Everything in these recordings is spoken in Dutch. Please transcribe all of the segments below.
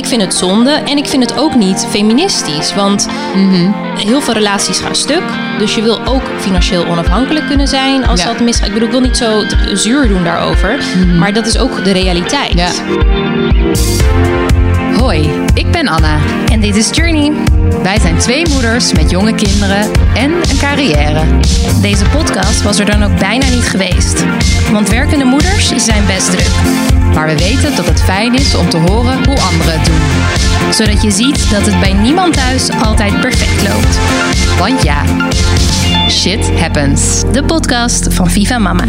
ik vind het zonde en ik vind het ook niet feministisch. Want heel veel relaties gaan stuk. Dus je wil ook financieel onafhankelijk kunnen zijn als Ja. dat misgaat. Ik bedoel, ik wil niet zo zuur doen daarover. Maar dat is ook de realiteit. Ja. Hoi, ik ben Anna. En dit is Journey. Wij zijn twee moeders met jonge kinderen en een carrière. Deze podcast was er dan ook bijna niet geweest. Want werkende moeders zijn best druk. Maar we weten dat het fijn is om te horen hoe anderen het doen. Zodat je ziet dat het bij niemand thuis altijd perfect loopt. Want ja, shit happens. De podcast van Viva Mama.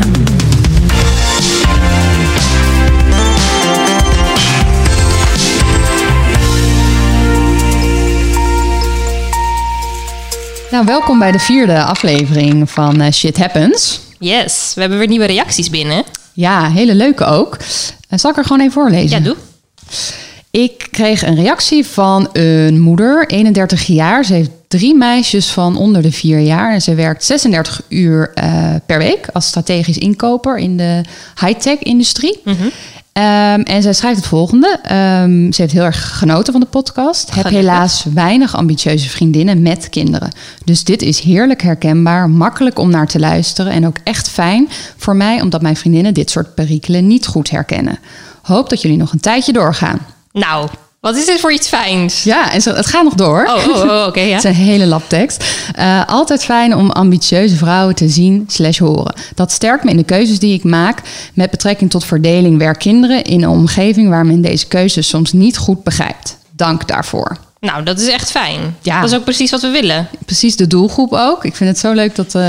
Nou, welkom bij de vierde aflevering van eh, Shit Happens. Yes, we hebben weer nieuwe reacties binnen. Ja, hele leuke ook. Eh, zal ik er gewoon even voorlezen? Ja, doe. Ik kreeg een reactie van een moeder, 31 jaar. Ze heeft drie meisjes van onder de vier jaar. En ze werkt 36 uur eh, per week als strategisch inkoper in de high-tech-industrie. Ehm, en zij schrijft het volgende. Ehm, ze heeft heel erg genoten van de podcast. Heb helaas weinig ambitieuze vriendinnen met kinderen. Dus dit is heerlijk herkenbaar, makkelijk om naar te luisteren en ook echt fijn voor mij, omdat mijn vriendinnen dit soort perikelen niet goed herkennen. Hoop dat jullie nog een tijdje doorgaan. Nou, wat is dit voor iets fijns? Ja, en zo, het gaat nog door. Oh, oh, oh, oké, ja. Het is een hele lap tekst. Eh, altijd fijn om ambitieuze vrouwen te zien slash horen. Dat sterkt me in de keuzes die ik maak met betrekking tot verdeling werk-kinderen in een omgeving waar men deze keuzes soms niet goed begrijpt. Dank daarvoor. Nou, dat is echt fijn. Ja. Dat is ook precies wat we willen. Precies de doelgroep ook. Ik vind het zo leuk dat, eh,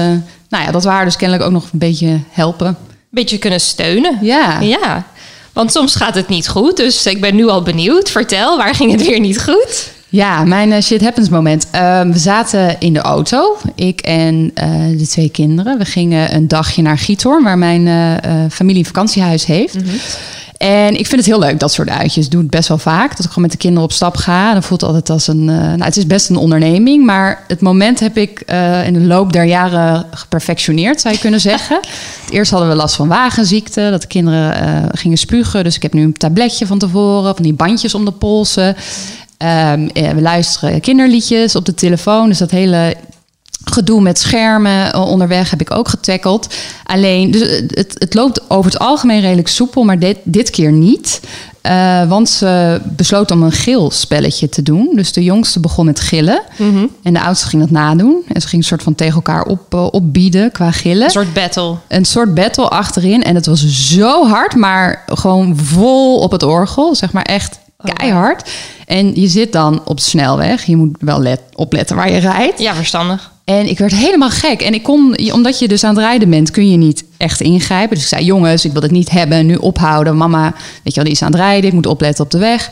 nou ja, dat we haar dus kennelijk ook nog een beetje helpen. Beetje kunnen steunen. Ja. Ja. Want soms gaat het niet goed, dus ik ben nu al benieuwd. Vertel, waar ging het weer niet goed? Ja, mijn eh, shit happens moment. Ehm, we zaten in de auto, ik en eh, de twee kinderen. We gingen een dagje naar Giethoorn, waar mijn eh, familie een vakantiehuis heeft. En ik vind het heel leuk, dat soort uitjes. Ik doe het best wel vaak, dat ik gewoon met de kinderen op stap ga. Dan voelt het altijd als een... eh, nou, het is best een onderneming, maar het moment heb ik eh, in de loop der jaren geperfectioneerd, zou je kunnen zeggen. Eerst hadden we last van wagenziekte, dat de kinderen eh, gingen spugen. Dus ik heb nu een tabletje van tevoren, van die bandjes om de polsen. Ehm, eh, we luisteren kinderliedjes op de telefoon. Dus dat hele gedoe met schermen eh, onderweg heb ik ook getackeld. Alleen, dus het, het loopt over het algemeen redelijk soepel, maar dit, dit keer niet. Eh, want ze besloot om een gilspelletje te doen. Dus de jongste begon met gillen. En de oudste ging dat nadoen. En ze ging een soort van tegen elkaar op, eh, opbieden qua gillen Een soort battle. een soort battle achterin. En het was zo hard, maar gewoon vol op het orgel. Zeg maar echt keihard. En je zit dan op de snelweg. Je moet wel let, opletten waar je rijdt. Ja, verstandig. En ik werd helemaal gek. En ik kon, omdat je dus aan het rijden bent, kun je niet echt ingrijpen. Dus ik zei, jongens, ik wil het niet hebben. Nu ophouden. Mama, weet je wel, die is aan het rijden. Ik moet opletten op de weg.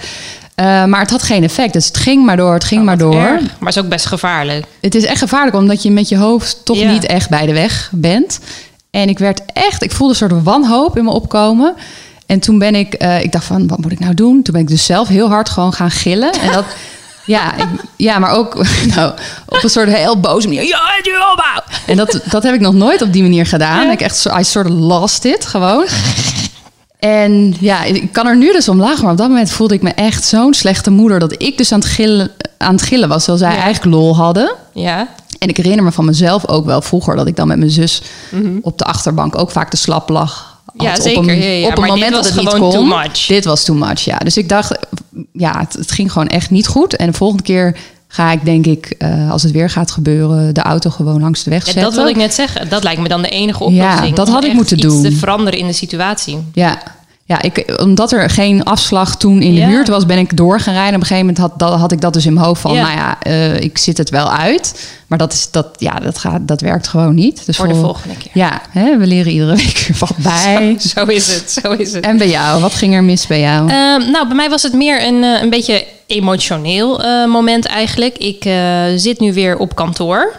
Eh, maar het had geen effect. Dus het ging maar door, het ging maar door. Erg, maar het is ook best gevaarlijk. Het is echt gevaarlijk omdat je met je hoofd toch Ja. niet echt bij de weg bent. En ik werd echt, ik voelde een soort wanhoop in me opkomen. En toen ben ik, eh, ik dacht van, wat moet ik nou doen? Toen ben ik dus zelf heel hard gewoon gaan gillen. En dat, ja, ik, ja, maar ook nou, op een soort heel boze manier. Ja, opbouw! En dat, dat heb ik nog nooit op die manier gedaan. Ik echt, zo- I sort of lost it gewoon. En ja, ik kan er nu dus om lachen, maar op dat moment voelde ik me echt zo'n slechte moeder dat ik dus aan het gillen, aan het gillen was, terwijl zij Ja. eigenlijk lol hadden. Ja. En ik herinner me van mezelf ook wel vroeger dat ik dan met mijn zus op de achterbank ook vaak te slap lag. Ja, zeker. Op een, Ja, ja, op een moment dat het niet gewoon kon. too much. Dit was too much, ja. Dus ik dacht, ja, het, het ging gewoon echt niet goed. En de volgende keer ga ik denk ik, eh, als het weer gaat gebeuren, de auto gewoon langs de weg Ja, zetten. dat wil ik net zeggen. Dat lijkt me dan de enige oplossing. Ja, dat had ik moeten doen. te veranderen in de situatie. Ja, ja ik, omdat er geen afslag toen in de buurt was, ben ik door gaan rijden. Op een gegeven moment had, dat, had ik dat dus in mijn hoofd van, nou ja, eh, ik zit het wel uit. Maar dat, is, dat, ja, dat, gaat, dat werkt gewoon niet. Dus Voor de volgende keer. Ja, hè, we leren iedere week weer wat bij. Zo is het, zo is het. En bij jou, wat ging er mis bij jou? Ehm, nou, bij mij was het meer een, eh, een beetje emotioneel eh, moment eigenlijk. Ik zit nu weer op kantoor.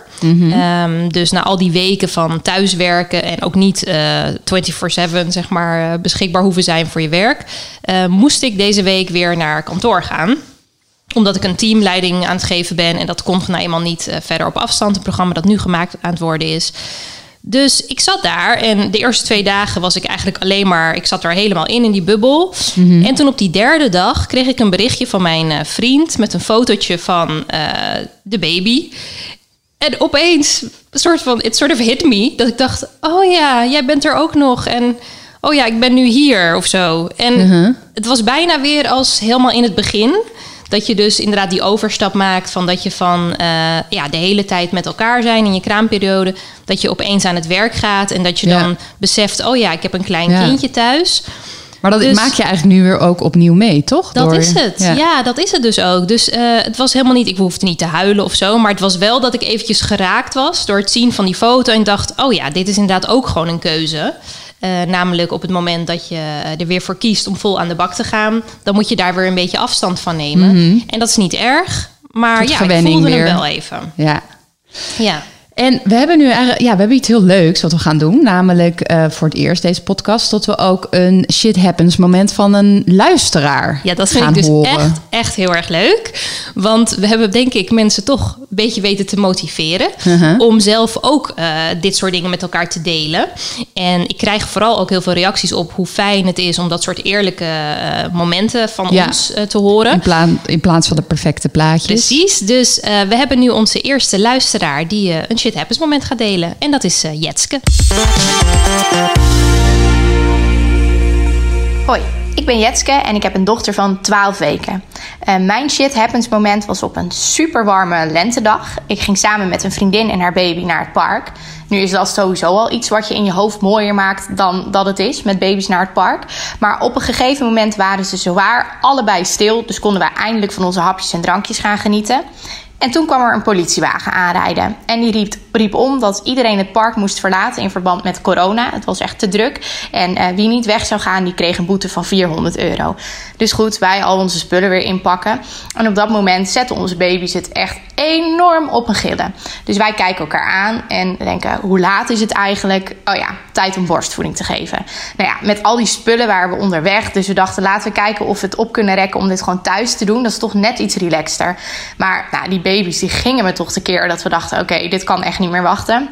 Ehm, dus na al die weken van thuiswerken en ook niet eh 24/7 zeg maar, eh, beschikbaar hoeven zijn voor je werk, eh, moest ik deze week weer naar kantoor gaan omdat ik een teamleiding aan het geven ben. En dat kon nou eenmaal niet verder op afstand. Een programma dat nu gemaakt aan het worden is. Dus ik zat daar en de eerste twee dagen was ik eigenlijk alleen maar... Ik zat er helemaal in, in die bubbel. En toen op die derde dag kreeg ik een berichtje van mijn vriend... met een fotootje van de baby. En opeens, een soort van, it sort of hit me... dat ik dacht, oh ja, jij bent er ook nog. En oh ja, ik ben nu hier of zo. En het was bijna weer als helemaal in het begin... Dat je dus inderdaad die overstap maakt van dat je van eh, ja, de hele tijd met elkaar zijn in je kraamperiode. Dat je opeens aan het werk gaat en dat je Ja. dan beseft, oh ja, ik heb een klein Ja. kindje thuis. Maar dat Dus- maak je eigenlijk nu weer ook opnieuw mee, toch? Dat Door- is het. Ja. dat is het dus ook. Dus eh, het was helemaal niet, ik hoefde niet te huilen of zo. Maar het was wel dat ik eventjes geraakt was door het zien van die foto. En dacht, oh ja, dit is inderdaad ook gewoon een keuze. Eh, namelijk op het moment dat je er weer voor kiest om vol aan de bak te gaan. Dan moet je daar weer een beetje afstand van nemen. En dat is niet erg. Maar Tot ja, ik voelde weer. hem wel even. ja. Ja. En we hebben nu eigenlijk, ja, we hebben iets heel leuks wat we gaan doen. Namelijk eh, voor het eerst deze podcast, dat we ook een shit happens moment van een luisteraar Ja, dat vind ik dus horen. echt, echt heel erg leuk. Want we hebben denk ik mensen toch een beetje weten te motiveren... Uh-huh. om zelf ook eh, dit soort dingen met elkaar te delen. En ik krijg vooral ook heel veel reacties op hoe fijn het is... om dat soort eerlijke eh, momenten van Ja. ons te horen. In, pla- in plaats van de perfecte plaatjes. Precies, dus we hebben nu onze eerste luisteraar... die een shit happens moment gaat delen. En dat is eh, Jetske. Hoi, ik ben Jetske en ik heb een dochter van 12 weken. Eh, mijn shit happens moment was op een super warme lentedag. Ik ging samen met een vriendin en haar baby naar het park. Nu is dat sowieso al iets wat je in je hoofd mooier maakt dan dat het is met baby's naar het park. Maar op een gegeven moment waren ze zowaar allebei stil, dus konden wij eindelijk van onze hapjes en drankjes gaan genieten. En toen kwam er een politiewagen aanrijden. En die riep, riep om dat iedereen het park moest verlaten in verband met corona. Het was echt te druk. En eh, wie niet weg zou gaan, die kreeg een boete van 400 euro. Dus goed, wij al onze spullen weer inpakken. En op dat moment zetten onze baby's het echt enorm op een gillen. Dus wij kijken elkaar aan en denken, hoe laat is het eigenlijk? Oh ja, tijd om borstvoeding te geven. Nou ja, met al die spullen waren we onderweg. Dus we dachten, laten we kijken of we het op kunnen rekken om dit gewoon thuis te doen. Dat is toch net iets relaxter. Maar nou, die baby's die gingen me toch tekeer dat we dachten, oké, dit kan echt niet meer wachten.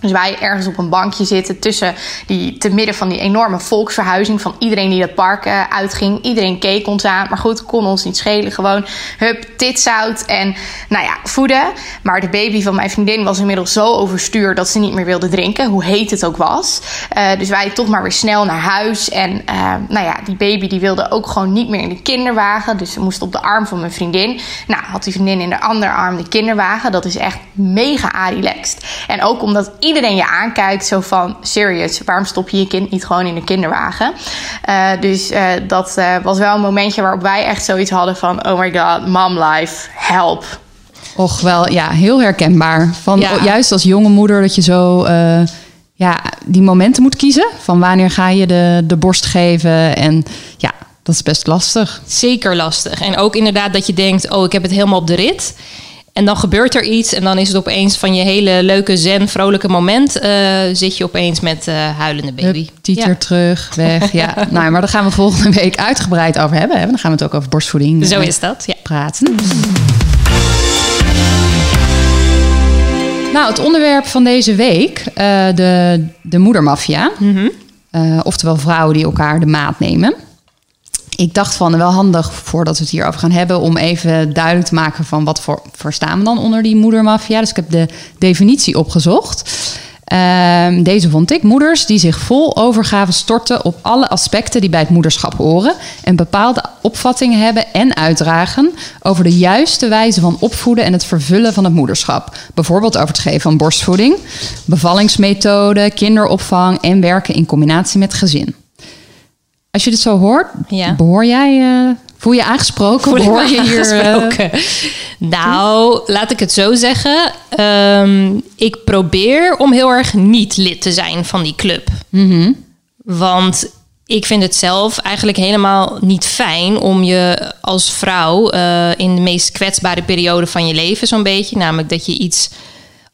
Dus wij ergens op een bankje zitten tussen die, te midden van die enorme volksverhuizing van iedereen die dat park eh, uitging. Iedereen keek ons aan, maar goed, kon ons niet schelen. Gewoon, hup, titzout en nou ja, voeden. Maar de baby van mijn vriendin was inmiddels zo overstuur dat ze niet meer wilde drinken, hoe heet het ook was. Eh, dus wij toch maar weer snel naar huis. En eh, nou ja, die baby die wilde ook gewoon niet meer in de kinderwagen. Dus ze moest op de arm van mijn vriendin. Nou, had die vriendin in de andere arm de kinderwagen. Dat is echt mega relaxed. En ook omdat iedereen je aankijkt, zo van serious, waarom stop je je kind niet gewoon in de kinderwagen? Eh, dus eh, dat eh, was wel een momentje waarop wij echt zoiets hadden van: oh my god, mom life, help. Och, wel, ja, heel herkenbaar. Van, Ja. Juist als jonge moeder dat je zo eh, ja, die momenten moet kiezen. Van wanneer ga je de, de borst geven. En ja, dat is best lastig. Zeker lastig. En ook inderdaad dat je denkt, oh, ik heb het helemaal op de rit. En dan gebeurt er iets en dan is het opeens van je hele leuke zen, vrolijke moment... eh, zit je opeens met eh, huilende baby. Hup, Tieter Ja. terug, weg. Ja, nou, maar daar gaan we volgende week uitgebreid over hebben. Hè? Dan gaan we het ook over borstvoeding Zo eh, is dat, ja. praten. Nou, het onderwerp van deze week, de, de moedermafia. Eh, oftewel vrouwen die elkaar de maat nemen. Ik dacht van wel handig voordat we het hierover gaan hebben om even duidelijk te maken van wat voor verstaan we dan onder die moedermafia. Dus ik heb de definitie opgezocht. Ehm, deze vond ik. Moeders die zich vol overgave storten op alle aspecten die bij het moederschap horen. En bepaalde opvattingen hebben en uitdragen over de juiste wijze van opvoeden en het vervullen van het moederschap. Bijvoorbeeld over het geven van borstvoeding, bevallingsmethode, kinderopvang en werken in combinatie met gezin. Als je dit zo hoort, Ja. behoor jij, eh, voel je aangesproken? Voel behoor je hier? aangesproken? Nou, laat ik het zo zeggen. Ehm, ik probeer om heel erg niet lid te zijn van die club. Mhm. Want ik vind het zelf eigenlijk helemaal niet fijn om je als vrouw eh, in de meest kwetsbare periode van je leven, zo'n beetje, namelijk dat je iets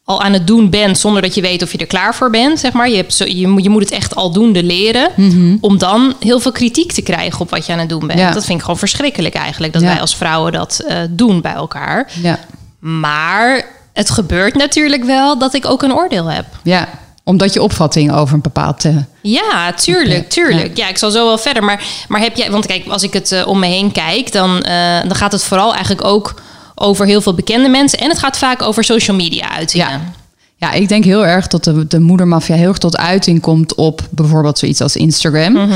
al aan het doen bent zonder dat je weet of je er klaar voor bent, zeg maar. Je, hebt zo, je, moet- je moet het echt aldoende leren om dan heel veel kritiek te krijgen op wat je aan het doen bent. Ja. Dat vind ik gewoon verschrikkelijk eigenlijk, dat Ja. wij als vrouwen dat eh, doen bij elkaar. ja, Maar het gebeurt natuurlijk wel dat ik ook een oordeel heb. ja. Omdat je opvatting over een bepaald... eh, Ja, tuurlijk, tuurlijk. Ja. ik zal zo wel verder. Maar, maar heb jij, want kijk, als ik het eh, om me heen kijk, dan, dan gaat het vooral eigenlijk ook over heel veel bekende mensen. En het gaat vaak over social media uitingen. Ja. Ja, ik denk heel erg dat de, de moedermafia heel erg tot uiting komt op bijvoorbeeld zoiets als Instagram. Mhm.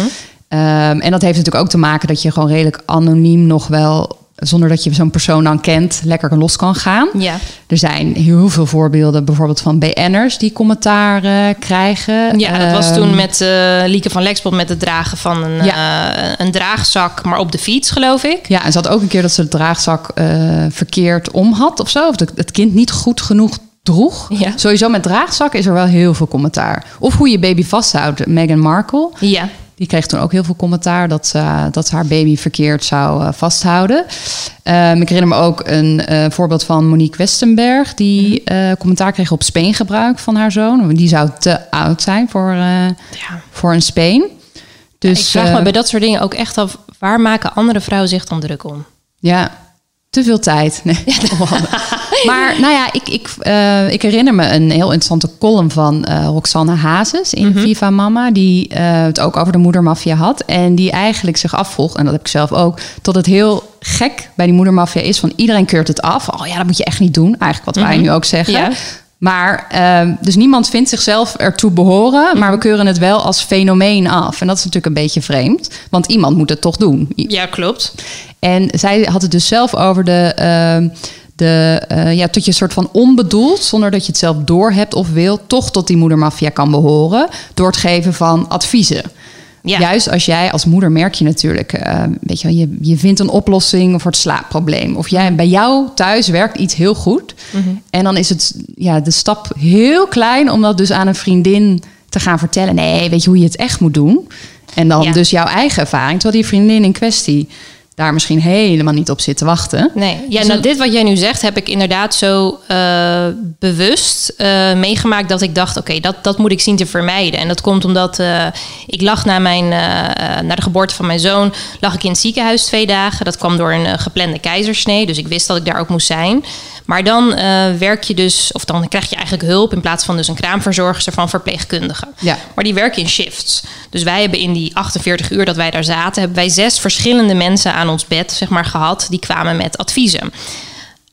Ehm, en dat heeft natuurlijk ook te maken dat je gewoon redelijk anoniem nog wel, zonder dat je zo'n persoon dan kent, lekker los kan gaan. Ja. Er zijn heel veel voorbeelden, bijvoorbeeld van BN'ers die commentaar eh, krijgen. Ja, dat was Ehm, toen met eh, Lieke van Lexbot met het dragen van een, Ja. eh, een draagzak, maar op de fiets, geloof ik. Ja, en ze had ook een keer dat ze de draagzak eh, verkeerd om had of zo. Of de- het kind niet goed genoeg droeg. Ja. Sowieso met draagzak is er wel heel veel commentaar. Of hoe je baby vasthoudt. Meghan Markle, Ja. Die kreeg toen ook heel veel commentaar... dat, ze, dat ze haar baby verkeerd zou eh, vasthouden. Ehm, ik herinner me ook een eh, voorbeeld van Monique Westenberg... die Mhm. eh, commentaar kreeg op speengebruik van haar zoon. Die zou te oud zijn voor, eh, ja. voor een speen. Dus, ik vraag eh, me bij dat soort dingen ook echt af, waar maken andere vrouwen zich dan druk om? Ja, te veel tijd. Nee. maar nou ja, ik, ik, eh, ik herinner me een heel interessante column van eh, Roxanne Hazes in Viva Mama. Die eh, het ook over de moedermafia had. En die eigenlijk zich afvroeg, en dat heb ik zelf ook, tot het heel gek bij die moedermafia is van iedereen keurt het af. Oh ja, dat moet je echt niet doen. Eigenlijk wat wij nu ook zeggen. Ja. Maar ehm, dus niemand vindt zichzelf ertoe behoren, maar we keuren het wel als fenomeen af. En dat is natuurlijk een beetje vreemd, want iemand moet het toch doen. Ja, klopt. en zij had het dus zelf over de. ehm, de eh, ja, tot je soort van onbedoeld, zonder dat je het zelf doorhebt of wil, toch tot die moedermafia kan behoren. Door het geven van adviezen. Ja. Juist als jij als moeder merk je natuurlijk, eh, weet je, je, je vindt een oplossing voor het slaapprobleem. Of jij, bij jou thuis werkt iets heel goed. Mhm. En dan is het ja, de stap heel klein om dat dus aan een vriendin te gaan vertellen. Nee, weet je hoe je het echt moet doen? En dan Ja. dus jouw eigen ervaring. Terwijl die vriendin in kwestie daar misschien helemaal niet op zit te wachten. Nee, ja, Dus nou, dit wat jij nu zegt, heb ik inderdaad zo eh, bewust eh, meegemaakt dat ik dacht: oké, dat, dat moet ik zien te vermijden. En dat komt omdat eh, ik lag na, mijn, na de geboorte van mijn zoon, lag ik in het ziekenhuis twee dagen. Dat kwam door een geplande keizersnee, dus ik wist dat ik daar ook moest zijn. Maar dan eh, werk je dus, of dan krijg je eigenlijk hulp in plaats van dus een kraamverzorgster van verpleegkundigen. Ja. Maar die werken in shifts. Dus wij hebben in die 48 uur dat wij daar zaten, hebben wij zes verschillende mensen aan ons bed zeg maar, gehad. Die kwamen met adviezen.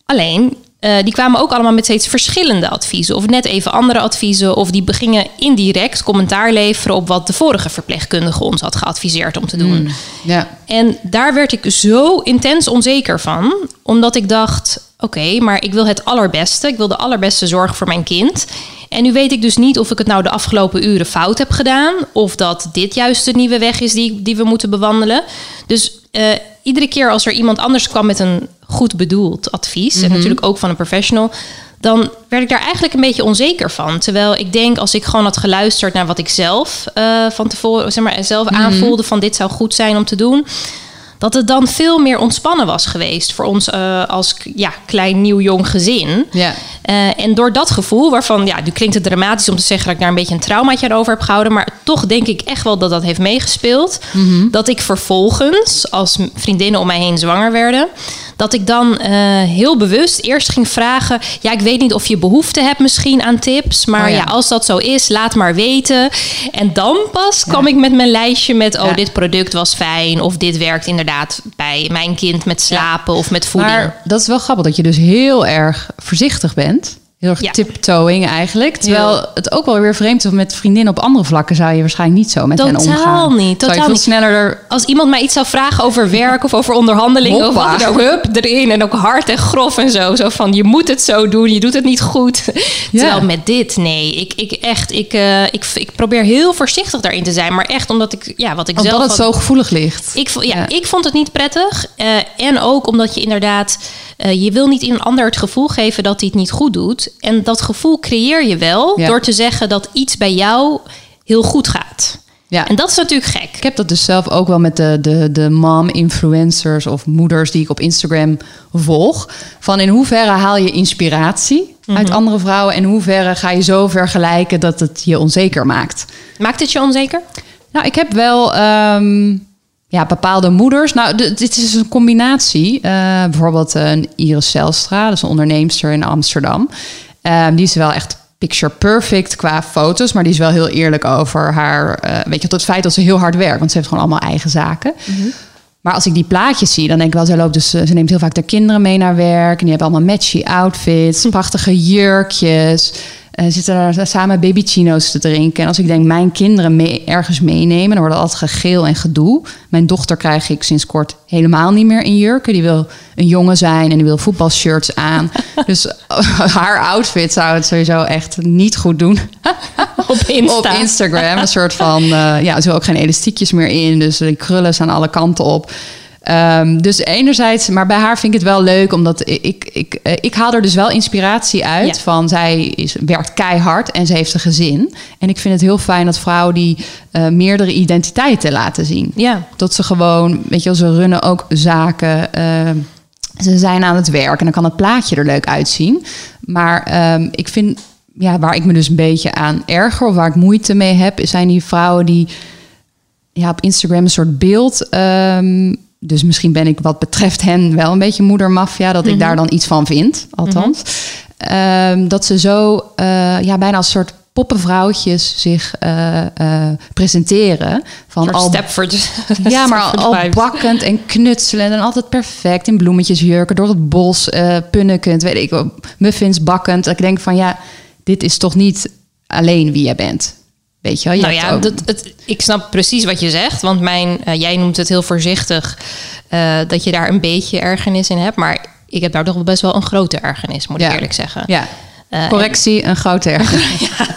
Alleen, eh, die kwamen ook allemaal met steeds verschillende adviezen. Of net even andere adviezen. Of die gingen indirect commentaar leveren op wat de vorige verpleegkundige ons had geadviseerd om te doen. Ja. En daar werd ik zo intens onzeker van. Omdat ik dacht, oké, maar ik wil het allerbeste. Ik wil de allerbeste zorg voor mijn kind. En nu weet ik dus niet of ik het nou de afgelopen uren fout heb gedaan. Of dat dit juist de nieuwe weg is die, die we moeten bewandelen. Dus eh, iedere keer als er iemand anders kwam met een goed bedoeld advies. En natuurlijk ook van een professional. Dan werd ik daar eigenlijk een beetje onzeker van. Terwijl ik denk, als ik gewoon had geluisterd naar wat ik zelf eh, van tevoren, zeg maar, zelf aanvoelde van dit zou goed zijn om te doen dat het dan veel meer ontspannen was geweest voor ons eh, als ja, klein nieuw jong gezin. Ja. Eh, en door dat gevoel, waarvan, ja, nu klinkt het dramatisch om te zeggen dat ik daar een beetje een traumaatje aan over heb gehouden, maar toch denk ik echt wel dat dat heeft meegespeeld. Dat ik vervolgens, als vriendinnen om mij heen zwanger werden, dat ik dan eh, heel bewust eerst ging vragen: ja, ik weet niet of je behoefte hebt misschien aan tips, maar Oh ja. ja, als dat zo is, laat maar weten. En dan pas kwam ik met mijn lijstje met: oh, dit product was fijn, of dit werkt inderdaad bij mijn kind met slapen of met voeding. Maar dat is wel grappig dat je dus heel erg voorzichtig bent. Heel erg Ja. tiptoeing eigenlijk. Terwijl het ook wel weer vreemd is. Met vriendinnen op andere vlakken zou je waarschijnlijk niet zo met hen Totaal omgaan. niet, Zou je totaal veel niet. sneller er... Als iemand mij iets zou vragen over werk of over onderhandelingen, of wat dan hup, erin en ook hard en grof en zo. Zo van, je moet het zo doen, je doet het niet goed. Terwijl met dit, nee, ik, ik echt, ik, eh, ik, ik probeer heel voorzichtig daarin te zijn. Maar echt omdat ik, ja, wat ik Omdat zelf... het ook- zo gevoelig ligt. Ik, Ja. ik vond het niet prettig. Eh, en ook omdat je inderdaad... eh, je wil niet in een ander het gevoel geven dat hij het niet goed doet. En dat gevoel creëer je wel Ja. door te zeggen dat iets bij jou heel goed gaat. Ja. En dat is natuurlijk gek. Ik heb dat dus zelf ook wel met de, de, de mom-influencers of moeders die ik op Instagram volg. Van in hoeverre haal je inspiratie uit Mhm. andere vrouwen... en in hoeverre ga je zo vergelijken dat het je onzeker maakt. Maakt het je onzeker? Nou, ik heb wel ehm, ja, bepaalde moeders. Nou, dit is een combinatie. Eh, bijvoorbeeld een Iris Zelstra, dat is een onderneemster in Amsterdam. Ehm, die is wel echt picture perfect qua foto's. Maar die is wel heel eerlijk over haar. eh, weet je, tot het feit dat ze heel hard werkt. Want ze heeft gewoon allemaal eigen zaken. Maar als ik die plaatjes zie, dan denk ik wel, ze loopt dus, eh, ze neemt heel vaak de kinderen mee naar werk. En die hebben allemaal matchy outfits, prachtige jurkjes. Eh zitten daar samen baby chino's te drinken. En als ik denk, mijn kinderen mee, ergens meenemen, dan wordt het altijd gegeel en gedoe. Mijn dochter krijg ik sinds kort helemaal niet meer in jurken. Die wil een jongen zijn en die wil voetbalshirts aan. dus haar outfit zou het sowieso echt niet goed doen. Op Insta. Op Instagram. Een soort van, eh, ja, er zitten ook geen elastiekjes meer in. Dus die krullen staan alle kanten op. Ehm, dus enerzijds, maar bij haar vind ik het wel leuk, omdat ik, ik, ik, eh, ik haal er dus wel inspiratie uit Ja. van zij is, werkt keihard en ze heeft een gezin. En ik vind het heel fijn dat vrouwen die eh, meerdere identiteiten laten zien. Ja. Dat ze gewoon, weet je wel, ze runnen ook zaken. ehm, ze zijn aan het werk en dan kan het plaatje er leuk uitzien. Maar ehm, ik vind, ja, waar ik me dus een beetje aan erger of waar ik moeite mee heb, zijn die vrouwen die ja, op Instagram een soort beeld. Dus misschien ben ik wat betreft hen wel een beetje moedermafia, dat ik daar dan iets van vind, althans. Ehm, dat ze zo uh, ja, bijna als soort poppenvrouwtjes zich uh, uh, presenteren. Van al Stepford. Ja, maar al, al bakkend en knutselend en altijd perfect in bloemetjesjurken door het bos, uh, punnekend, weet ik, muffins bakkend. Dat ik denk van ja, dit is toch niet alleen wie jij bent. Weet je wel? Je nou ja, ook... dat, het, ik snap precies wat je zegt. Want mijn, uh, jij noemt het heel voorzichtig uh, dat je daar een beetje ergernis in hebt. Maar ik heb daar toch best wel een grote ergernis, moet ja. ik eerlijk zeggen. Ja. Uh, Correctie, en... een grote ergernis. ja.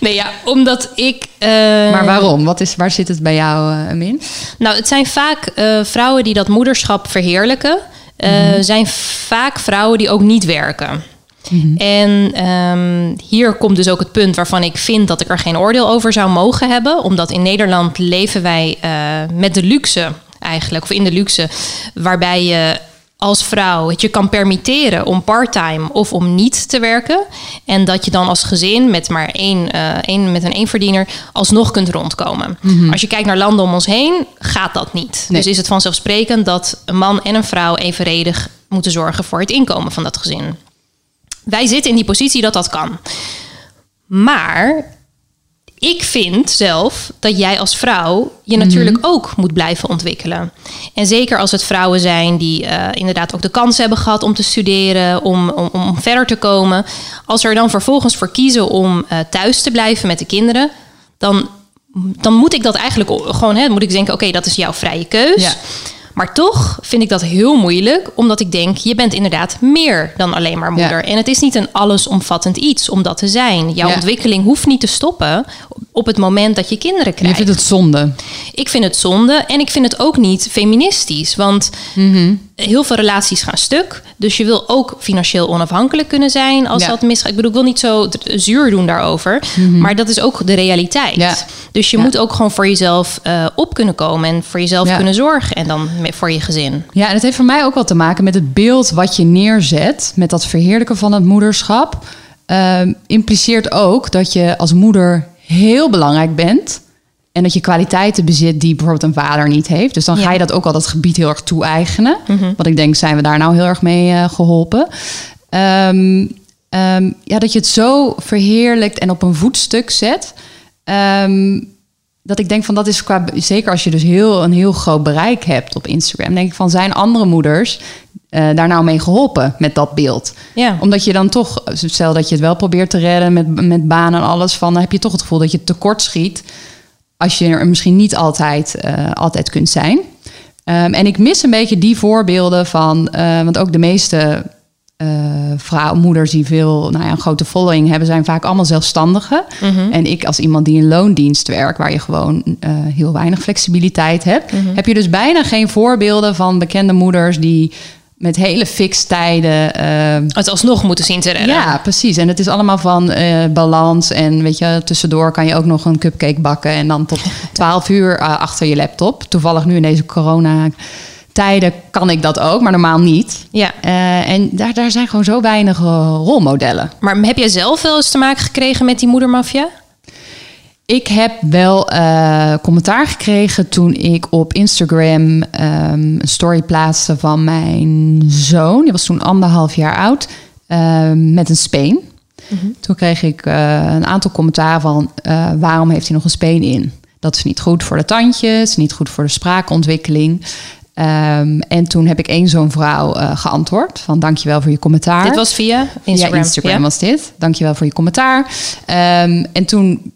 Nee, ja, omdat ik. Maar waarom? Wat is, waar zit het bij jou, Min? Nou, het zijn vaak vrouwen die dat moederschap verheerlijken. Mm -hmm. Zijn vaak vrouwen die ook niet werken. Mm -hmm. En um, hier komt dus ook het punt waarvan ik vind dat ik er geen oordeel over zou mogen hebben. Omdat in Nederland leven wij uh, met de luxe eigenlijk, of in de luxe, waarbij je als vrouw het je kan permitteren om parttime of om niet te werken. En dat je dan als gezin met maar één, uh, één, met een eenverdiener alsnog kunt rondkomen. Mm -hmm. Als je kijkt naar landen om ons heen, gaat dat niet. Nee. Dus is het vanzelfsprekend dat een man en een vrouw evenredig moeten zorgen voor het inkomen van dat gezin. Wij zitten in die positie dat dat kan. Maar ik vind zelf dat jij als vrouw je natuurlijk mm -hmm. ook moet blijven ontwikkelen. En zeker als het vrouwen zijn die uh, inderdaad ook de kans hebben gehad om te studeren, om, om, om verder te komen. Als er dan vervolgens voor kiezen om uh, thuis te blijven met de kinderen, dan, dan moet ik dat eigenlijk gewoon, hè, moet ik denken, oké, okay, dat is jouw vrije keus. Ja. Maar toch vind ik dat heel moeilijk, omdat ik denk, je bent inderdaad meer dan alleen maar moeder. Ja. En het is niet een allesomvattend iets om dat te zijn. Jouw ja. ontwikkeling hoeft niet te stoppen op het moment dat je kinderen krijgt. Je vindt het zonde? Ik vind het zonde en ik vind het ook niet feministisch. Want mm -hmm. Heel veel relaties gaan stuk. Dus je wil ook financieel onafhankelijk kunnen zijn als ja. dat misgaat. Ik bedoel, ik wil niet zo zuur doen daarover. Mm -hmm. Maar dat is ook de realiteit. Dus je moet ook gewoon voor jezelf uh, op kunnen komen en voor jezelf kunnen zorgen. En dan voor je gezin. Ja, en het heeft voor mij ook wel te maken met het beeld wat je neerzet. Met dat verheerlijken van het moederschap. Uh, impliceert ook dat je als moeder heel belangrijk bent. En dat je kwaliteiten bezit die bijvoorbeeld een vader niet heeft. Dus dan ja. ga je dat ook al dat gebied heel erg toe-eigenen. Mm -hmm. Want ik denk, zijn we daar nou heel erg mee uh, geholpen? Um, um, ja, dat je het zo verheerlijkt en op een voetstuk zet. Um, dat ik denk van dat is qua zeker als je dus heel een heel groot bereik hebt op Instagram, denk ik van zijn andere moeders uh, daar nou mee geholpen met dat beeld. Ja. Omdat je dan toch, stel dat je het wel probeert te redden met, met banen en alles, van dan heb je toch het gevoel dat je tekort schiet als je er misschien niet altijd, uh, altijd kunt zijn. Um, en ik mis een beetje die voorbeelden van, uh, want ook de meeste uh, vrouw, moeders die veel, nou ja, een grote following hebben, zijn vaak allemaal zelfstandigen. Mm -hmm. En ik als iemand die in loondienst werkt, waar je gewoon uh, heel weinig flexibiliteit hebt, mm -hmm. heb je dus bijna geen voorbeelden van bekende moeders die met hele fix tijden. Uh, het alsnog moeten zien te redden. Ja, precies. En het is allemaal van uh, balans. En weet je, tussendoor kan je ook nog een cupcake bakken. En dan tot 12 uur uh, achter je laptop. Toevallig nu in deze corona tijden kan ik dat ook, maar normaal niet. Ja. Uh, en daar, daar zijn gewoon zo weinig rolmodellen. Maar heb jij zelf wel eens te maken gekregen met die moedermafia? Ik heb wel uh, commentaar gekregen toen ik op Instagram um, een story plaatste van mijn zoon. Die was toen anderhalf jaar oud. met een speen. Toen kreeg ik eh, een aantal commentaren van eh, waarom heeft hij nog een speen in? Dat is niet goed voor de tandjes, niet goed voor de spraakontwikkeling. Ehm, en toen heb ik één zo'n vrouw uh, geantwoord van dankjewel voor je commentaar. Dit was via Instagram? Ja, Instagram was dit. Dankjewel voor je commentaar. Um, en toen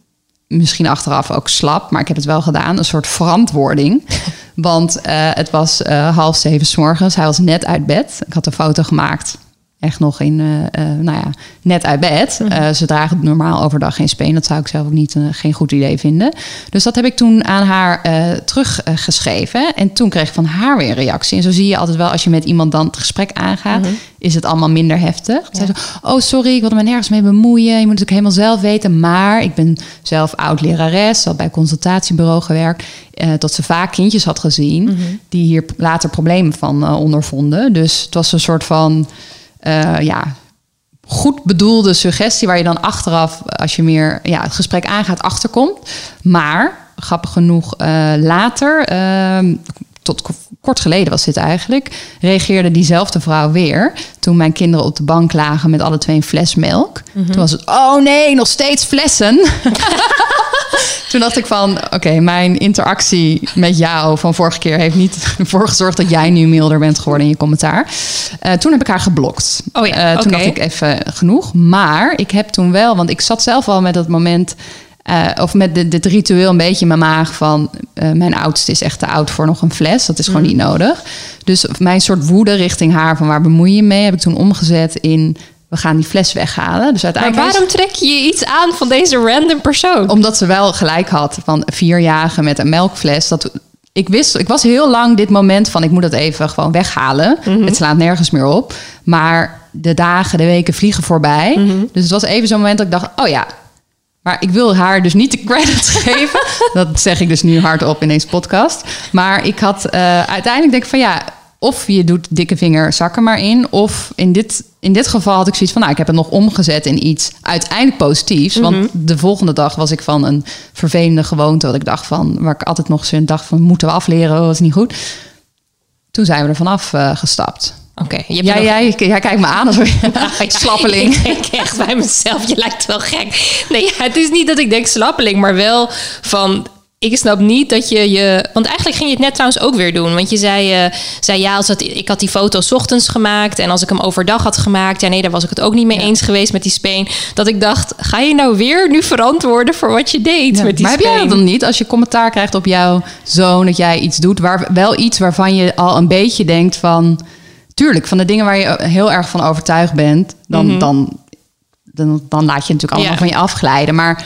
misschien achteraf ook slap, maar ik heb het wel gedaan. Een soort verantwoording. Want uh, het was uh, half zeven s morgens. Hij was net uit bed. Ik had een foto gemaakt echt nog in, uh, uh, nou ja, net uit bed. Uh, ze dragen normaal overdag geen speen. Dat zou ik zelf ook niet, geen goed idee vinden. Dus dat heb ik toen aan haar teruggeschreven. en toen kreeg ik van haar weer een reactie. En zo zie je altijd wel, als je met iemand dan het gesprek aangaat, -hmm. is het allemaal minder heftig. Ja. Zo, oh, sorry, ik wilde me nergens mee bemoeien. Je moet het ook helemaal zelf weten. Maar ik ben zelf oud-lerares, had bij consultatiebureau gewerkt. tot ze vaak kindjes had gezien -hmm. die hier later problemen van ondervonden. Dus het was een soort van uh, ja, goed bedoelde suggestie waar je dan achteraf, als je meer ja, het gesprek aangaat, achterkomt. Maar grappig genoeg, uh, later, uh, tot kort geleden was dit eigenlijk, reageerde diezelfde vrouw weer. Toen mijn kinderen op de bank lagen met alle twee een fles melk. Mm -hmm. Toen was het, oh nee, nog steeds flessen. Toen dacht ik van, oké, okay, mijn interactie met jou van vorige keer heeft niet ervoor gezorgd dat jij nu milder bent geworden in je commentaar. Uh, toen heb ik haar geblokt. Oh ja, uh, toen okay. dacht ik even genoeg. Maar ik heb toen wel, want ik zat zelf al met dat moment. Uh, of met dit, dit ritueel een beetje in mijn maag van... mijn oudste is echt te oud voor nog een fles. Dat is gewoon mm. niet nodig. Dus mijn soort woede richting haar van waar bemoei je mee... heb ik toen omgezet in we gaan die fles weghalen. Dus uiteindelijk maar waarom trek je iets aan van deze random persoon? Omdat ze wel gelijk had van vierjarige met een melkfles. Dat ik wist, ik was heel lang dit moment van ik moet dat even gewoon weghalen. Mm -hmm. Het slaat nergens meer op. Maar de dagen, de weken vliegen voorbij. Mm -hmm. Dus het was even zo'n moment dat ik dacht, oh ja. Maar ik wil haar dus niet de credit geven. Dat zeg ik dus nu hardop in deze podcast. Maar ik had uh, uiteindelijk denk ik van ja, of je doet dikke vinger zakken maar in. Of in dit, in dit geval had ik zoiets van, nou, ik heb het nog omgezet in iets uiteindelijk positiefs. Mm -hmm. Want de volgende dag was ik van een vervelende gewoonte, wat ik dacht van, waar ik altijd nog zo'n dacht van, moeten we afleren, dat is niet goed. Toen zijn we er vanaf uh, gestapt. Oké. Okay, jij, nog... jij, jij kijkt me aan als een slappeling. Ik denk echt bij mezelf, je lijkt wel gek. Nee, ja, het is niet dat ik denk slappeling, maar wel van ik snap niet dat je je. Want eigenlijk ging je het net trouwens ook weer doen. Want je zei, uh, zei ja, als het, ik had die foto's ochtends gemaakt. En als ik hem overdag had gemaakt. Ja, nee, daar was ik het ook niet mee ja. eens geweest met die speen. Dat ik dacht, ga je nou weer nu verantwoorden voor wat je deed ja, met die maar speen? heb jij dat dan niet? Als je commentaar krijgt op jouw zoon, dat jij iets doet. Waar, wel iets waarvan je al een beetje denkt van. Tuurlijk, van de dingen waar je heel erg van overtuigd bent. Dan, mm -hmm. dan, dan, dan laat je natuurlijk allemaal ja. van je afglijden. Maar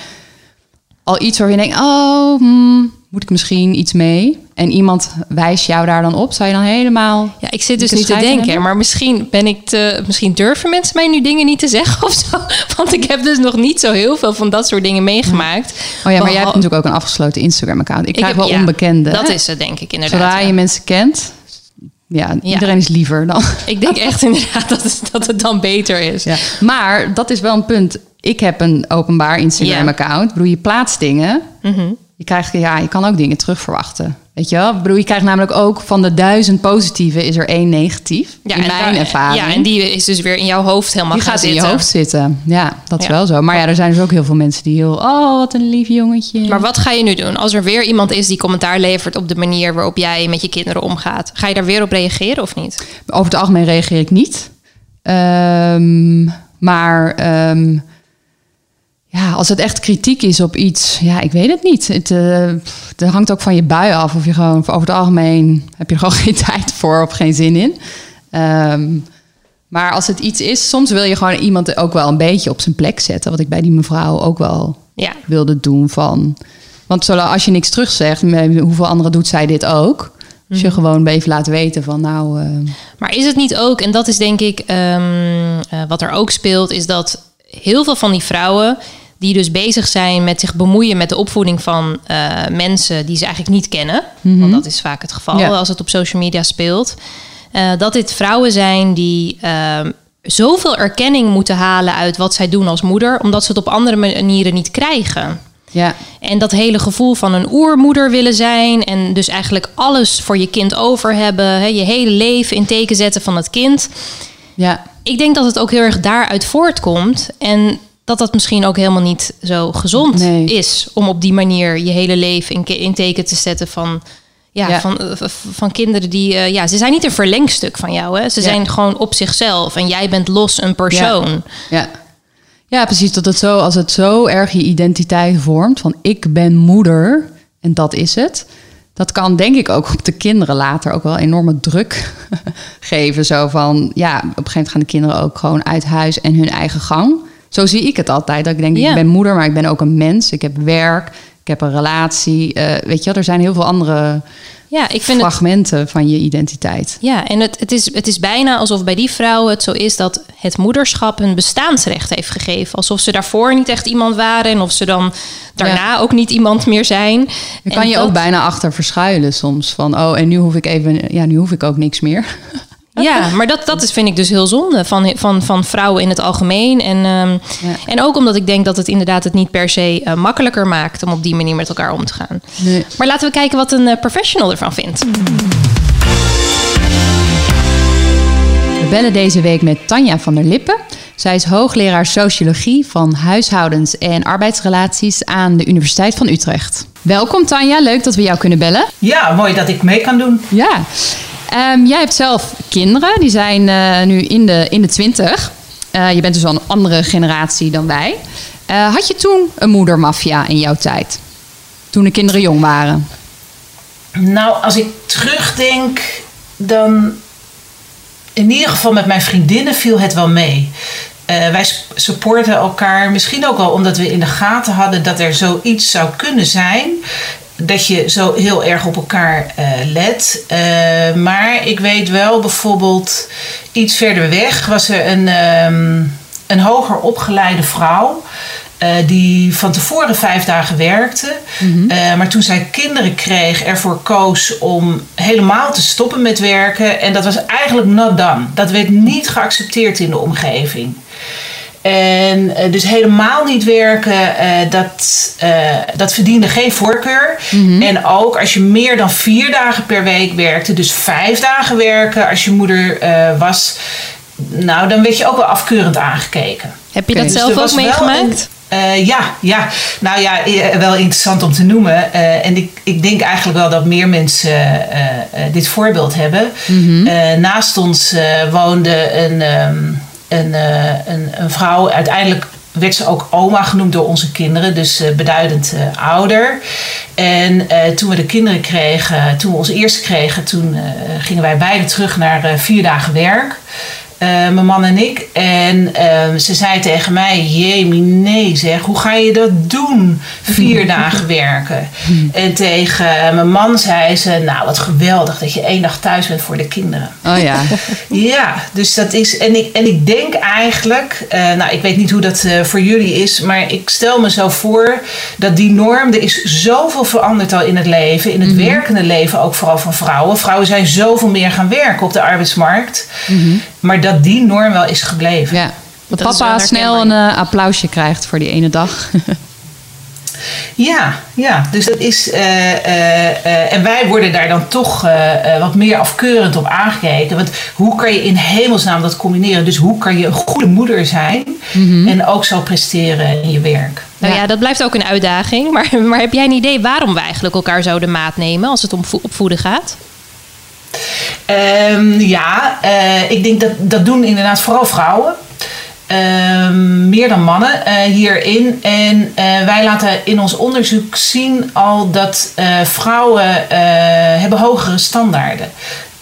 al iets waar je denkt, oh, hmm, moet ik misschien iets mee? En iemand wijst jou daar dan op, zou je dan helemaal. Ja, ik zit dus niet te denken, hebben? maar misschien ben ik te. Misschien durven mensen mij nu dingen niet te zeggen of zo. Want ik heb dus nog niet zo heel veel van dat soort dingen meegemaakt. Oh ja, maar jij hebt natuurlijk ook een afgesloten Instagram-account. Ik krijg heb, wel ja, onbekende. Dat is het, denk ik inderdaad. Zodra je ja. mensen kent, ja, iedereen ja. is liever dan. Ik denk echt inderdaad dat het, dat het dan beter is. Ja. Maar dat is wel een punt. Ik heb een openbaar Instagram-account. Bedoel, je plaatst dingen. Mm -hmm. Je, krijgt, ja, je kan ook dingen terug verwachten. Weet je wel? Ik bedoel, je krijgt namelijk ook van de duizend positieve is er één negatief. Ja, in mijn daar, ervaring. Ja, en die is dus weer in jouw hoofd helemaal die gaan gaat zitten. in je hoofd zitten. Ja, dat is wel zo. Maar ja, er zijn dus ook heel veel mensen die heel... Oh, wat een lief jongetje. Maar wat ga je nu doen? Als er weer iemand is die commentaar levert op de manier waarop jij met je kinderen omgaat. Ga je daar weer op reageren of niet? Over het algemeen reageer ik niet. Um, maar... Um, ja, als het echt kritiek is op iets, ja, ik weet het niet. Het, uh, het hangt ook van je bui af. Of je gewoon, over het algemeen heb je er gewoon geen tijd voor of geen zin in. Um, maar als het iets is, soms wil je gewoon iemand ook wel een beetje op zijn plek zetten. Wat ik bij die mevrouw ook wel ja. wilde doen. Van, want zolang, als je niks terugzegt, hoeveel anderen doet zij dit ook? Dus je gewoon even laten weten van nou. Uh... Maar is het niet ook, en dat is denk ik um, uh, wat er ook speelt, is dat heel veel van die vrouwen die dus bezig zijn met zich bemoeien met de opvoeding van uh, mensen die ze eigenlijk niet kennen. Mm -hmm. Want dat is vaak het geval ja. als het op social media speelt. Uh, dat dit vrouwen zijn die uh, zoveel erkenning moeten halen uit wat zij doen als moeder, omdat ze het op andere manieren niet krijgen. Ja. En dat hele gevoel van een oermoeder willen zijn. En dus eigenlijk alles voor je kind over hebben. Hè, je hele leven in teken zetten van het kind. Ja. Ik denk dat het ook heel erg daaruit voortkomt. En dat dat misschien ook helemaal niet zo gezond Nee. is om op die manier je hele leven in, in teken te zetten van. Ja, Ja. Van, eh, van kinderen die. eh, ja, ze zijn niet een verlengstuk van jou. Hè? Ze Ja. zijn gewoon op zichzelf. En jij bent los een persoon. Ja. ja, precies. Dat het zo, als het zo erg je identiteit vormt van ik ben moeder en dat is het. Dat kan denk ik ook op de kinderen later ook wel enorme druk geven. Zo van, ja, op een gegeven moment gaan de kinderen ook gewoon uit huis en hun eigen gang. Zo zie ik het altijd. Dat ik denk, Ja. ik ben moeder, maar ik ben ook een mens. Ik heb werk, ik heb een relatie. Eh, weet je wel, er zijn heel veel andere Ja, ik vind het. fragmenten van je identiteit. Ja, en het, het, is, het is bijna alsof bij die vrouwen het zo is dat het moederschap een bestaansrecht heeft gegeven. Alsof ze daarvoor niet echt iemand waren en of ze dan daarna ook niet iemand meer zijn. En kan je dat- ook bijna achter verschuilen soms. Van, oh, en nu hoef ik even, ja, nu hoef ik ook niks meer. Ja, maar dat, dat is, vind ik dus heel zonde van, van, van vrouwen in het algemeen. En, ehm, Ja. en ook omdat ik denk dat het inderdaad het niet per se eh, makkelijker maakt om op die manier met elkaar om te gaan. Nee. Maar laten we kijken wat een eh, professional ervan vindt. We bellen deze week met Tanja van der Lippen. Zij is hoogleraar sociologie van huishoudens en arbeidsrelaties aan de Universiteit van Utrecht. Welkom Tanja, leuk dat we jou kunnen bellen. Ja, mooi dat ik mee kan doen. Ja, Ehm, jij hebt zelf kinderen, die zijn eh, nu in de, in de twintig. Eh, je bent dus al een andere generatie dan wij. Eh, had je toen een moedermafia in jouw tijd? Toen de kinderen jong waren? Nou, als ik terugdenk, dan in ieder geval met mijn vriendinnen viel het wel mee. Wij supporten elkaar, misschien ook wel omdat we in de gaten hadden dat er zoiets zou kunnen zijn. Dat je zo heel erg op elkaar eh, let. Eh, maar ik weet wel bijvoorbeeld iets verder weg was er een, ehm, een hoger opgeleide vrouw. eh, die van tevoren vijf dagen werkte. Eh, maar toen zij kinderen kreeg, ervoor koos om helemaal te stoppen met werken. En dat was eigenlijk not done. Dat werd niet geaccepteerd in de omgeving. En eh, dus helemaal niet werken, eh, dat, eh, dat verdiende geen voorkeur. En ook als je meer dan vier dagen per week werkte, dus vijf dagen werken als je moeder was, nou dan werd je ook wel afkeurend aangekeken. Heb je dat Dus zelf ook meegemaakt? ja, ja, nou ja, wel interessant om te noemen. En ik, ik denk eigenlijk wel dat meer mensen dit voorbeeld hebben. Eh, naast ons woonde een, ehm, een, eh, een, een vrouw. Uiteindelijk werd ze ook oma genoemd door onze kinderen, dus eh, beduidend eh, ouder. En toen we de kinderen kregen, toen we ons eerste kregen, toen gingen wij beide terug naar vier dagen werk. Eh, mijn man en ik. En ehm, ze zei tegen mij: Jemie, nee zeg, hoe ga je dat doen? Vier dagen werken. En tegen mijn man zei ze: Nou, wat geweldig dat je één dag thuis bent voor de kinderen. Oh ja. Ja, dus dat is. En ik, en ik denk eigenlijk. eh, nou, ik weet niet hoe dat eh, voor jullie is. Maar ik stel me zo voor dat die norm. Er is zoveel veranderd al in het leven. In het werkende leven ook vooral van vrouwen. Vrouwen zijn zoveel meer gaan werken op de arbeidsmarkt. Maar dat die norm wel is gebleven. ja. Dat, papa snel een eh, applausje krijgt voor die ene dag. Ja, ja, dus dat is. eh, eh, eh, en wij worden daar dan toch eh, eh, wat meer afkeurend op aangekeken. Want hoe kan je in hemelsnaam dat combineren? Dus hoe kan je een goede moeder zijn en ook zo presteren in je werk? Nou Ja. ja, dat blijft ook een uitdaging. Maar, maar heb jij een idee waarom we eigenlijk elkaar zouden maat nemen als het om vo- opvoeden gaat? Ehm, ja, eh, ik denk dat dat doen inderdaad vooral vrouwen. Ehm, meer dan mannen eh, hierin. En eh, wij laten in ons onderzoek zien al dat vrouwen hebben hogere standaarden.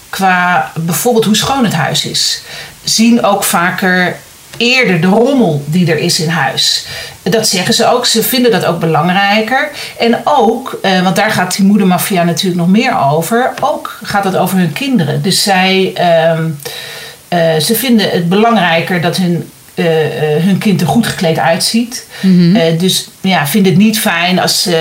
Qua bijvoorbeeld hoe schoon het huis is. Zien ook vaker eerder de rommel die er is in huis. Dat zeggen ze ook. Ze vinden dat ook belangrijker. En ook, eh, want daar gaat die moedermafia natuurlijk nog meer over. Ook gaat het over hun kinderen. Dus zij, ehm, eh, ze vinden het belangrijker dat hun, eh, eh, hun kind er goed gekleed uitziet. Eh, dus ja, vindt het niet fijn als uh,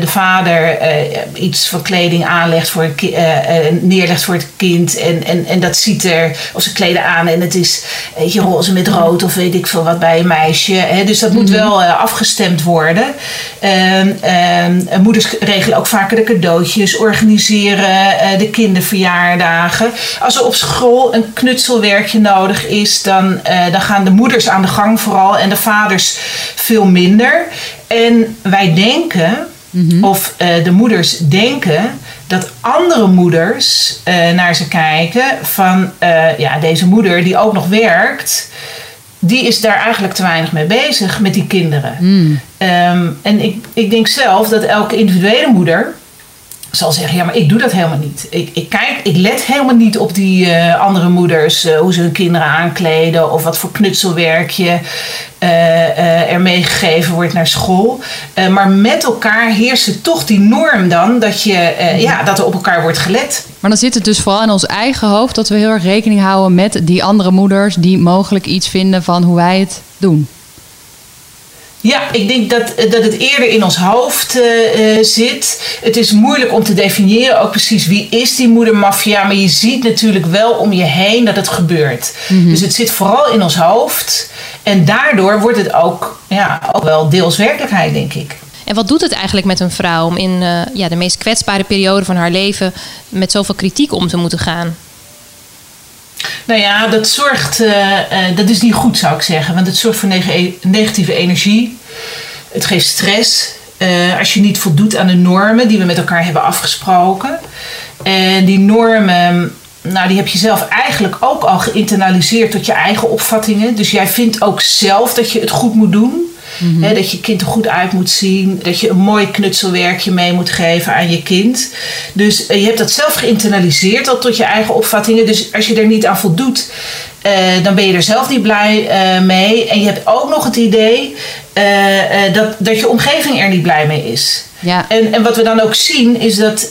de vader uh, iets van kleding aanlegt voor een uh, neerlegt voor het kind. En, en, en dat ziet er, of ze kleden aan en het is weet je, roze met rood of weet ik veel wat bij een meisje. Hè? Dus dat moet mhm. wel afgestemd worden. Ehm, ehm, moeders regelen ook vaker de cadeautjes, organiseren de kinderverjaardagen. Als er op school een knutselwerkje nodig is, dan, dan gaan de moeders aan de gang vooral en de vaders veel minder. En wij denken, mhm. of uh, de moeders denken, dat andere moeders uh, naar ze kijken van uh, ja, deze moeder die ook nog werkt, die is daar eigenlijk te weinig mee bezig met die kinderen. Mm. Um, en ik, ik denk zelf dat elke individuele moeder zal zeggen, ja, maar ik doe dat helemaal niet. Ik, ik kijk, ik let helemaal niet op die uh, andere moeders, uh, hoe ze hun kinderen aankleden of wat voor knutselwerkje uh, er meegegeven wordt naar school. maar met elkaar heerst toch die norm dan dat, je, ja, dat er op elkaar wordt gelet. Maar dan zit het dus vooral in ons eigen hoofd dat we heel erg rekening houden met die andere moeders die mogelijk iets vinden van hoe wij het doen. Ja, ik denk dat, dat het eerder in ons hoofd uh, zit. Het is moeilijk om te definiëren ook precies wie is die moedermafia. Maar je ziet natuurlijk wel om je heen dat het gebeurt. Mhm. Dus het zit vooral in ons hoofd. En daardoor wordt het ook, ja, ook wel deels werkelijkheid, denk ik. En wat doet het eigenlijk met een vrouw om in uh, ja, de meest kwetsbare periode van haar leven met zoveel kritiek om te moeten gaan? Nou ja, dat zorgt, uh, uh, dat is niet goed zou ik zeggen, want het zorgt voor neg negatieve energie. Het geeft stress uh, als je niet voldoet aan de normen die we met elkaar hebben afgesproken. En die normen, nou, die heb je zelf eigenlijk ook al geïnternaliseerd tot je eigen opvattingen. Dus jij vindt ook zelf dat je het goed moet doen. Dat je kind er goed uit moet zien. Dat je een mooi knutselwerkje mee moet geven aan je kind. Dus uh, je hebt dat zelf geïnternaliseerd al tot je eigen opvattingen. Dus als je er niet aan voldoet, uh, dan ben je er zelf niet blij uh, mee. En je hebt ook nog het idee dat, dat je omgeving er niet blij mee is. Ja. En, en wat we dan ook zien is dat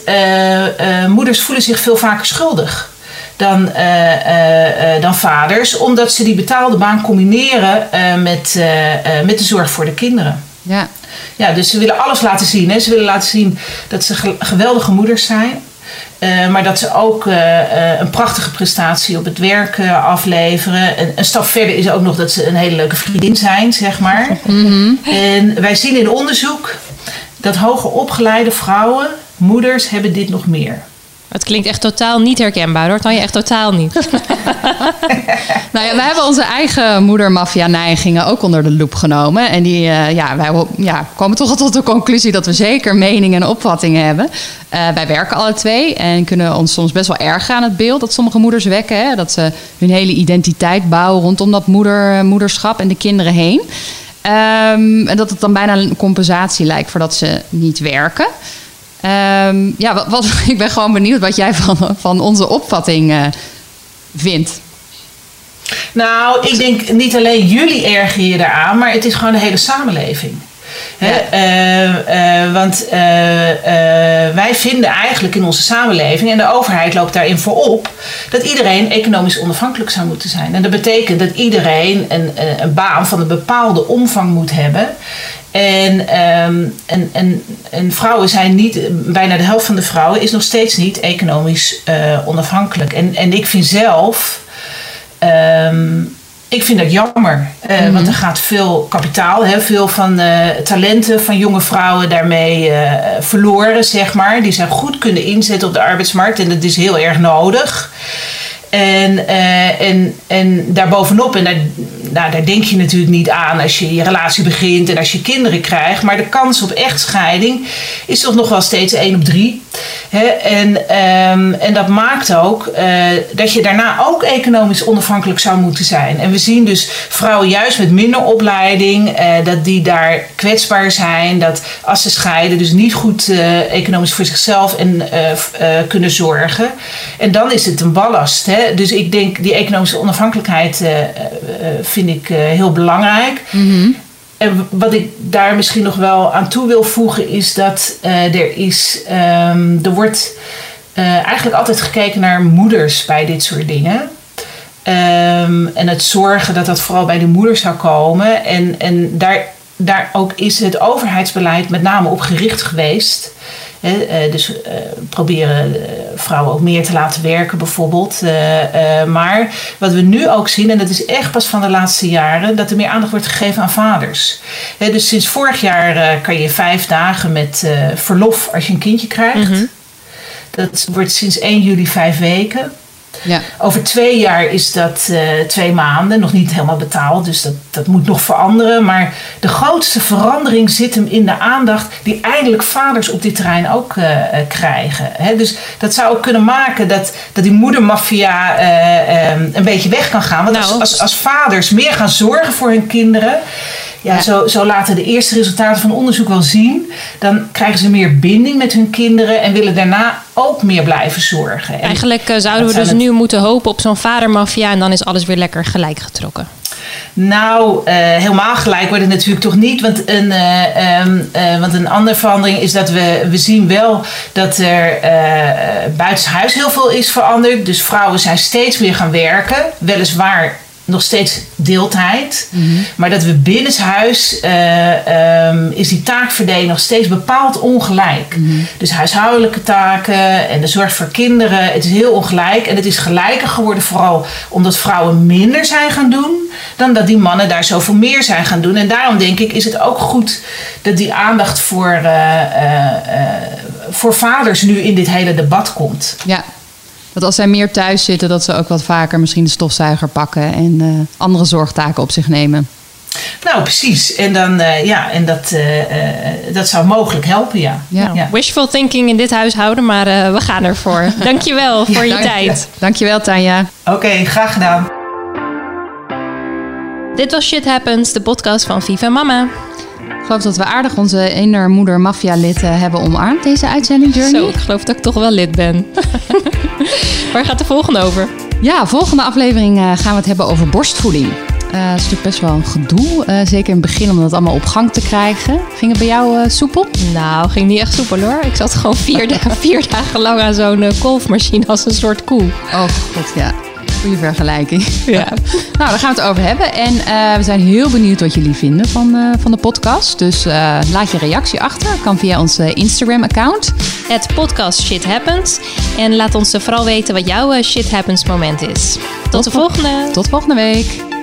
moeders voelen zich veel vaker schuldig dan, uh, uh, dan vaders, omdat ze die betaalde baan combineren met, met de zorg voor de kinderen. Ja. Ja, dus ze willen alles laten zien. Hè. Ze willen laten zien dat ze geweldige moeders zijn. maar dat ze ook een prachtige prestatie op het werk afleveren. Een, een, stap verder is ook nog dat ze een hele leuke vriendin zijn, zeg maar. Mhm. En wij zien in onderzoek dat hoger opgeleide vrouwen, moeders, hebben dit nog meer. Het klinkt echt totaal niet herkenbaar hoor. Kan je echt totaal niet. nou ja, we hebben onze eigen moedermafia-neigingen ook onder de loep genomen. En die, uh, ja, wij ja, komen toch tot de conclusie dat we zeker meningen en opvattingen hebben. Uh, wij werken alle twee en kunnen ons soms best wel erg aan het beeld dat sommige moeders wekken. Hè? Dat ze hun hele identiteit bouwen rondom dat moeder, moederschap en de kinderen heen. Um, en dat het dan bijna een compensatie lijkt voor dat ze niet werken. Um, ja, wat, wat, ik ben gewoon benieuwd wat jij van, van onze opvatting uh, vindt. Nou, ik denk niet alleen jullie erger je eraan, maar het is gewoon de hele samenleving. Ja. Uh, uh, want wij vinden eigenlijk in onze samenleving, en de overheid loopt daarin voorop, dat iedereen economisch onafhankelijk zou moeten zijn. En dat betekent dat iedereen een, een baan van een bepaalde omvang moet hebben. En, ehm, en, en, en, vrouwen zijn niet, bijna de helft van de vrouwen is nog steeds niet economisch uh, onafhankelijk. En, en ik vind zelf, um, ik vind dat jammer. Uh, mm Want er gaat veel kapitaal, hè, veel van uh, talenten van jonge vrouwen daarmee verloren, zeg maar. Die zijn goed kunnen inzetten op de arbeidsmarkt en dat is heel erg nodig. En, uh, en, en daarbovenop, en daar, nou, denk je natuurlijk niet aan als je je relatie begint en als je kinderen krijgt. Maar de kans op echtscheiding is toch nog wel steeds 1 op 3. Hè? En, um, en dat maakt ook uh, dat je daarna ook economisch onafhankelijk zou moeten zijn. En we zien dus vrouwen juist met minder opleiding, uh, dat die daar kwetsbaar zijn. Dat als ze scheiden, dus niet goed economisch voor zichzelf en, kunnen zorgen. En dan is het een ballast. Hè? Dus ik denk die economische onafhankelijkheid uh, vind ik heel belangrijk. Mhm. En wat ik daar misschien nog wel aan toe wil voegen is dat er is, um, er wordt eigenlijk altijd gekeken naar moeders bij dit soort dingen. Um, en het zorgen dat dat vooral bij de moeder zou komen. En, en daar daar ook is het overheidsbeleid met name op gericht geweest. He, dus uh, proberen vrouwen ook meer te laten werken, bijvoorbeeld. Uh, maar wat we nu ook zien, en dat is echt pas van de laatste jaren, dat er meer aandacht wordt gegeven aan vaders. He, dus sinds vorig jaar kan je vijf dagen met verlof als je een kindje krijgt. Mm -hmm. Dat wordt sinds 1 juli vijf weken. Ja. Over twee jaar is dat uh, twee maanden, nog niet helemaal betaald, dus dat, dat moet nog veranderen. Maar de grootste verandering zit hem in de aandacht die eindelijk vaders op dit terrein ook uh, krijgen. He, dus dat zou ook kunnen maken dat, dat die moedermafia uh, um, een beetje weg kan gaan. Want nou, als, als, als vaders meer gaan zorgen voor hun kinderen ja, Zo, zo laten de eerste resultaten van onderzoek wel zien. Dan krijgen ze meer binding met hun kinderen en willen daarna ook meer blijven zorgen. En Eigenlijk uh, zouden we dus het... nu moeten hopen op zo'n vadermafia en dan is alles weer lekker gelijk getrokken. Nou, uh, helemaal gelijk wordt het natuurlijk toch niet. Want een, uh, um, uh, want een andere verandering is dat we, we zien wel dat er buitenshuis heel veel is veranderd. Dus vrouwen zijn steeds meer gaan werken. Weliswaar nog steeds deeltijd. Mm-hmm. Maar dat we binnenshuis uh, um, is die taakverdeling nog steeds bepaald ongelijk. Mm-hmm. Dus huishoudelijke taken en de zorg voor kinderen, het is heel ongelijk. En het is gelijker geworden vooral omdat vrouwen minder zijn gaan doen dan dat die mannen daar zoveel meer zijn gaan doen. En daarom denk ik is het ook goed dat die aandacht voor, uh, uh, voor vaders nu in dit hele debat komt. Ja, dat als zij meer thuis zitten, dat ze ook wat vaker misschien de stofzuiger pakken en uh, andere zorgtaken op zich nemen. Nou, precies. En, dan, uh, ja, en dat, uh, dat zou mogelijk helpen, ja. ja. Nou, ja. Wishful thinking in dit huishouden, maar we gaan ervoor. Dankjewel voor je dank tijd. Dankjewel, Tanja. Oké, okay, graag gedaan. Dit was Shit Happens, de podcast van Viva Mama. Ik geloof dat we aardig onze innermoeder maffia lid hebben omarmd, deze uitzending, Journey. Zo, ik geloof dat ik toch wel lid ben. Waar gaat de volgende over? Ja, volgende aflevering uh, gaan we het hebben over borstvoeding. Uh, dat is natuurlijk best wel een gedoe. Uh, zeker in het begin om dat allemaal op gang te krijgen. Ging het bij jou soepel? Nou, ging niet echt soepel hoor. Ik zat gewoon vier, dagen, vier dagen lang aan zo'n kolfmachine als een soort koe. Oh god, ja. Goede vergelijking. Ja. nou, daar gaan we het over hebben. En uh, we zijn heel benieuwd wat jullie vinden van, uh, van de podcast. Dus uh, laat je reactie achter. Kan via ons Instagram-account. Het podcast Shit Happens. En laat ons vooral weten wat jouw Shit Happens moment is. Tot, Tot de volgende. Tot volgende week.